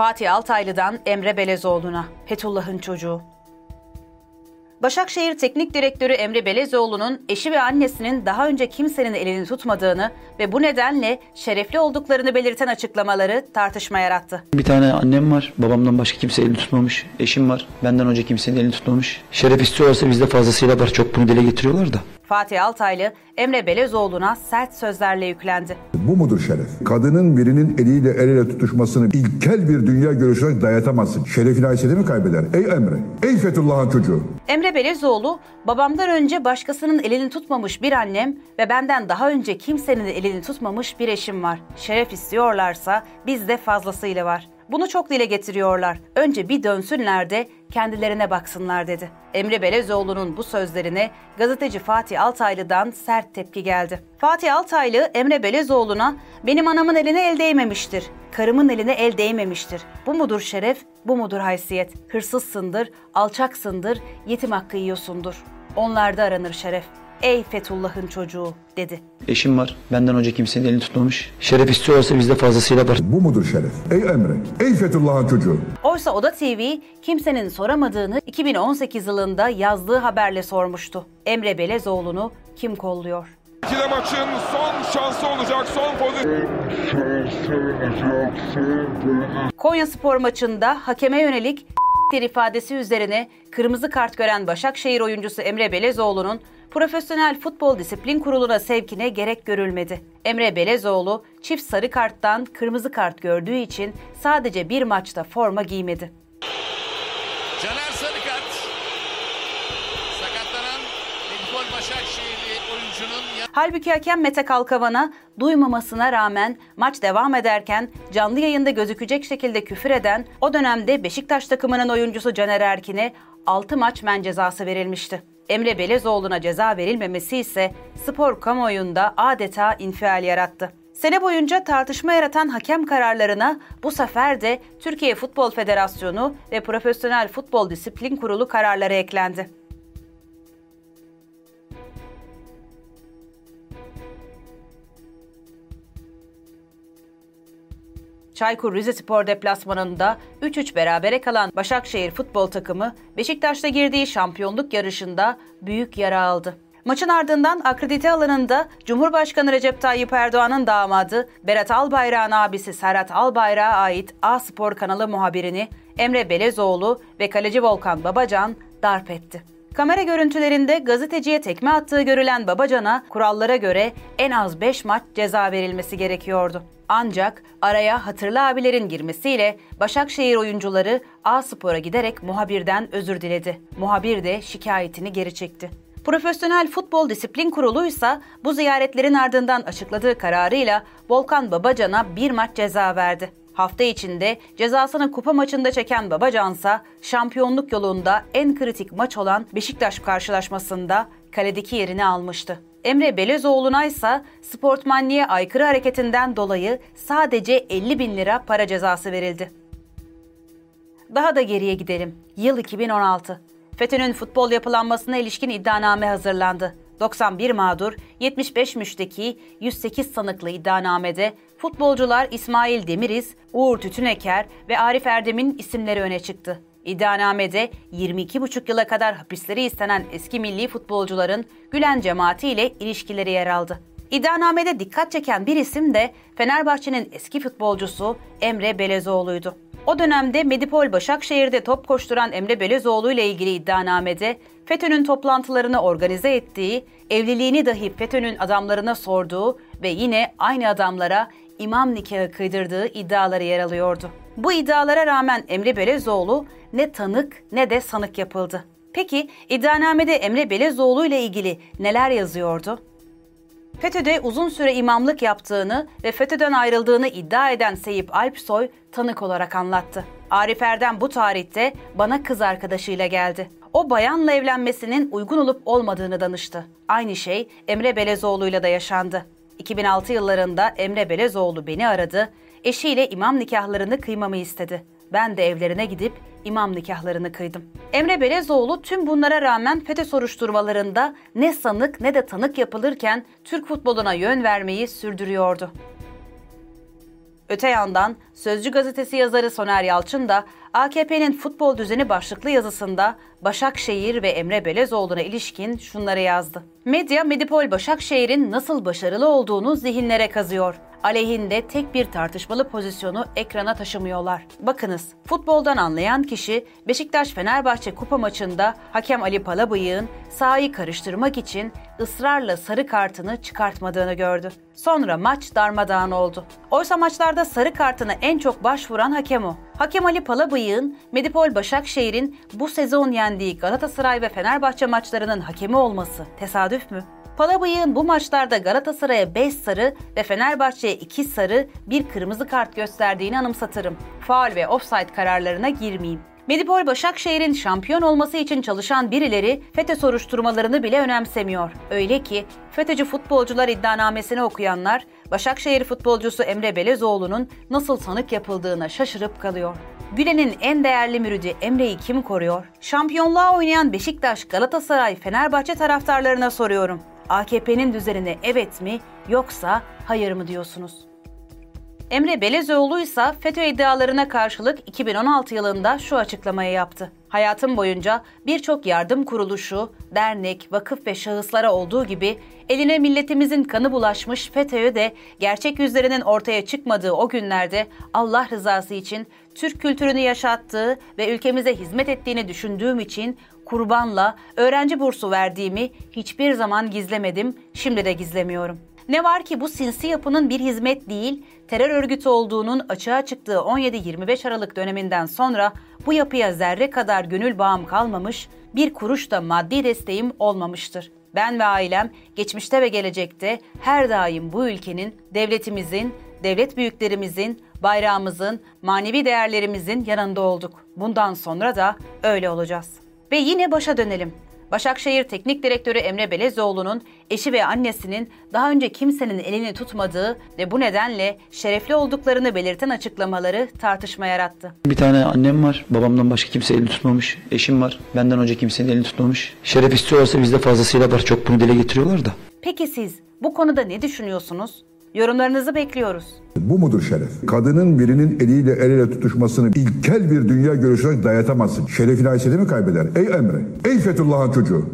Fatih Altaylı'dan Emre Belezoğlu'na, Fethullah'ın çocuğu. Başakşehir Teknik Direktörü Emre Belezoğlu'nun eşi ve annesinin daha önce kimsenin elini tutmadığını ve bu nedenle şerefli olduklarını belirten açıklamaları tartışma yarattı. Bir tane annem var. Babamdan başka kimse elini tutmamış. Eşim var. Benden önce kimsenin elini tutmamış. Şeref istiyorlarsa bizde fazlasıyla var. Çok bunu dile getiriyorlar da. Fatih Altaylı, Emre Belezoğlu'na sert sözlerle yüklendi. Bu mudur şeref? Kadının birinin eliyle el ele tutuşmasını ilkel bir dünya görüşüne dayatamazsın. Şerefini haysiyeti mi kaybeder? Ey Emre, ey Fethullah'ın çocuğu. Emre Belezoğlu, babamdan önce başkasının elini tutmamış bir annem ve benden daha önce kimsenin elini tutmamış bir eşim var. Şeref istiyorlarsa bizde fazlasıyla var. Bunu çok dile getiriyorlar. Önce bir dönsünler de kendilerine baksınlar dedi. Emre Belezoğlu'nun bu sözlerine gazeteci Fatih Altaylı'dan sert tepki geldi. Fatih Altaylı Emre Belezoğlu'na benim anamın eline el değmemiştir. Karımın eline el değmemiştir. Bu mudur şeref, bu mudur haysiyet? Hırsızsındır, alçaksındır, yetim hakkı yiyorsundur. Onlarda aranır şeref. Ey Fethullah'ın çocuğu dedi. Eşim var. Benden önce kimsenin elini tutmamış. Şeref istiyorlarsa bizde fazlasıyla var. Bu mudur şeref? Ey Emre, ey Fethullah'ın çocuğu. Oysa Oda TV kimsenin soramadığını 2018 yılında yazdığı haberle sormuştu. Emre Belezoğlu'nu kim kolluyor? İkili maçın son şansı olacak. Son pozisyon. Konya Spor maçında hakeme yönelik ifadesi üzerine kırmızı kart gören Başakşehir oyuncusu Emre Belezoğlu'nun Profesyonel Futbol Disiplin Kurulu'na sevkine gerek görülmedi. Emre Belezoğlu çift sarı karttan kırmızı kart gördüğü için sadece bir maçta forma giymedi. Caner Sarıkart. Sakatlanan Medipol Başakşehirli oyuncunun Halbuki hakem Mete Kalkavan'a duymamasına rağmen maç devam ederken canlı yayında gözükecek şekilde küfür eden o dönemde Beşiktaş takımının oyuncusu Caner Erkin'e 6 maç men cezası verilmişti. Emre Belezoğlu'na ceza verilmemesi ise spor kamuoyunda adeta infial yarattı. Sene boyunca tartışma yaratan hakem kararlarına bu sefer de Türkiye Futbol Federasyonu ve Profesyonel Futbol Disiplin Kurulu kararları eklendi. Çaykur Rizespor deplasmanında 3-3 berabere kalan Başakşehir futbol takımı Beşiktaş'ta girdiği şampiyonluk yarışında büyük yara aldı. Maçın ardından akredite alanında Cumhurbaşkanı Recep Tayyip Erdoğan'ın damadı Berat Albayrak'ın abisi Serhat Albayrak'a ait A Spor kanalı muhabirini Emre Belezoğlu ve kaleci Volkan Babacan darp etti. Kamera görüntülerinde gazeteciye tekme attığı görülen Babacan'a kurallara göre en az 5 maç ceza verilmesi gerekiyordu. Ancak araya hatırlı abilerin girmesiyle Başakşehir oyuncuları A Spor'a giderek muhabirden özür diledi. Muhabir de şikayetini geri çekti. Profesyonel Futbol Disiplin Kurulu ise bu ziyaretlerin ardından açıkladığı kararıyla Volkan Babacan'a bir maç ceza verdi. Hafta içinde cezasını kupa maçında çeken Babacansa şampiyonluk yolunda en kritik maç olan Beşiktaş karşılaşmasında kaledeki yerini almıştı. Emre Belezoğlu'na ise sportmanliğe aykırı hareketinden dolayı sadece 50 bin lira para cezası verildi. Daha da geriye gidelim. Yıl 2016. FETÖ'nün futbol yapılanmasına ilişkin iddianame hazırlandı. 91 mağdur, 75 müşteki, 108 sanıklı iddianamede futbolcular İsmail Demiriz, Uğur Tütüneker ve Arif Erdem'in isimleri öne çıktı. İddianamede 22,5 yıla kadar hapisleri istenen eski milli futbolcuların Gülen cemaati ile ilişkileri yer aldı. İddianamede dikkat çeken bir isim de Fenerbahçe'nin eski futbolcusu Emre Belezoğlu'ydu. O dönemde Medipol Başakşehir'de top koşturan Emre Belezoğlu ile ilgili iddianamede FETÖ'nün toplantılarını organize ettiği, evliliğini dahi FETÖ'nün adamlarına sorduğu ve yine aynı adamlara imam nikahı kıydırdığı iddiaları yer alıyordu. Bu iddialara rağmen Emre Belezoğlu ne tanık ne de sanık yapıldı. Peki iddianamede Emre Belezoğlu ile ilgili neler yazıyordu? FETÖ'de uzun süre imamlık yaptığını ve FETÖ'den ayrıldığını iddia eden Seyip Alpsoy tanık olarak anlattı. Arif Erdem bu tarihte bana kız arkadaşıyla geldi. O bayanla evlenmesinin uygun olup olmadığını danıştı. Aynı şey Emre Belezoğlu'yla da yaşandı. 2006 yıllarında Emre Belezoğlu beni aradı, eşiyle imam nikahlarını kıymamı istedi. Ben de evlerine gidip imam nikahlarını kıydım. Emre Belezoğlu tüm bunlara rağmen FETÖ soruşturmalarında ne sanık ne de tanık yapılırken Türk futboluna yön vermeyi sürdürüyordu. Öte yandan Sözcü gazetesi yazarı Soner Yalçın da AKP'nin futbol düzeni başlıklı yazısında Başakşehir ve Emre Belezoğlu'na ilişkin şunları yazdı. Medya Medipol Başakşehir'in nasıl başarılı olduğunu zihinlere kazıyor. Aleyhinde tek bir tartışmalı pozisyonu ekrana taşımıyorlar. Bakınız, futboldan anlayan kişi Beşiktaş-Fenerbahçe kupa maçında hakem Ali Palabıyık'ın sahayı karıştırmak için ısrarla sarı kartını çıkartmadığını gördü. Sonra maç darmadağın oldu. Oysa maçlarda sarı kartına en çok başvuran hakem o. Hakem Ali Palabıyık'ın Medipol Başakşehir'in bu sezon yendiği Galatasaray ve Fenerbahçe maçlarının hakemi olması tesadüf mü? Palabıyık'ın bu maçlarda Galatasaray'a 5 sarı ve Fenerbahçe'ye 2 sarı bir kırmızı kart gösterdiğini anımsatırım. Faul ve offside kararlarına girmeyeyim. Medipol Başakşehir'in şampiyon olması için çalışan birileri FETÖ soruşturmalarını bile önemsemiyor. Öyle ki FETÖ'cü futbolcular iddianamesini okuyanlar Başakşehir futbolcusu Emre Belezoğlu'nun nasıl sanık yapıldığına şaşırıp kalıyor. Gülen'in en değerli müridi Emre'yi kim koruyor? Şampiyonluğa oynayan Beşiktaş, Galatasaray, Fenerbahçe taraftarlarına soruyorum. AKP'nin düzenine evet mi yoksa hayır mı diyorsunuz? Emre Belezoğlu ise FETÖ iddialarına karşılık 2016 yılında şu açıklamayı yaptı. Hayatım boyunca birçok yardım kuruluşu, dernek, vakıf ve şahıslara olduğu gibi eline milletimizin kanı bulaşmış FETÖ'ye de gerçek yüzlerinin ortaya çıkmadığı o günlerde Allah rızası için Türk kültürünü yaşattığı ve ülkemize hizmet ettiğini düşündüğüm için kurbanla öğrenci bursu verdiğimi hiçbir zaman gizlemedim, şimdi de gizlemiyorum. Ne var ki bu sinsi yapının bir hizmet değil, terör örgütü olduğunun açığa çıktığı 17-25 Aralık döneminden sonra bu yapıya zerre kadar gönül bağım kalmamış, bir kuruş da maddi desteğim olmamıştır. Ben ve ailem geçmişte ve gelecekte her daim bu ülkenin, devletimizin, devlet büyüklerimizin, bayrağımızın, manevi değerlerimizin yanında olduk. Bundan sonra da öyle olacağız. Ve yine başa dönelim. Başakşehir Teknik Direktörü Emre Belezoğlu'nun eşi ve annesinin daha önce kimsenin elini tutmadığı ve bu nedenle şerefli olduklarını belirten açıklamaları tartışma yarattı. Bir tane annem var. Babamdan başka kimse elini tutmamış. Eşim var. Benden önce kimsenin elini tutmamış. Şeref istiyorsa bizde fazlasıyla var. Çok bunu dile getiriyorlar da. Peki siz bu konuda ne düşünüyorsunuz? Yorumlarınızı bekliyoruz. Bu mudur şeref? Kadının birinin eliyle el ele tutuşmasını ilkel bir dünya görüşüne dayatamazsın. Şerefini Ayşe'de mi kaybeder? Ey Emre, ey Fethullah'ın çocuğu.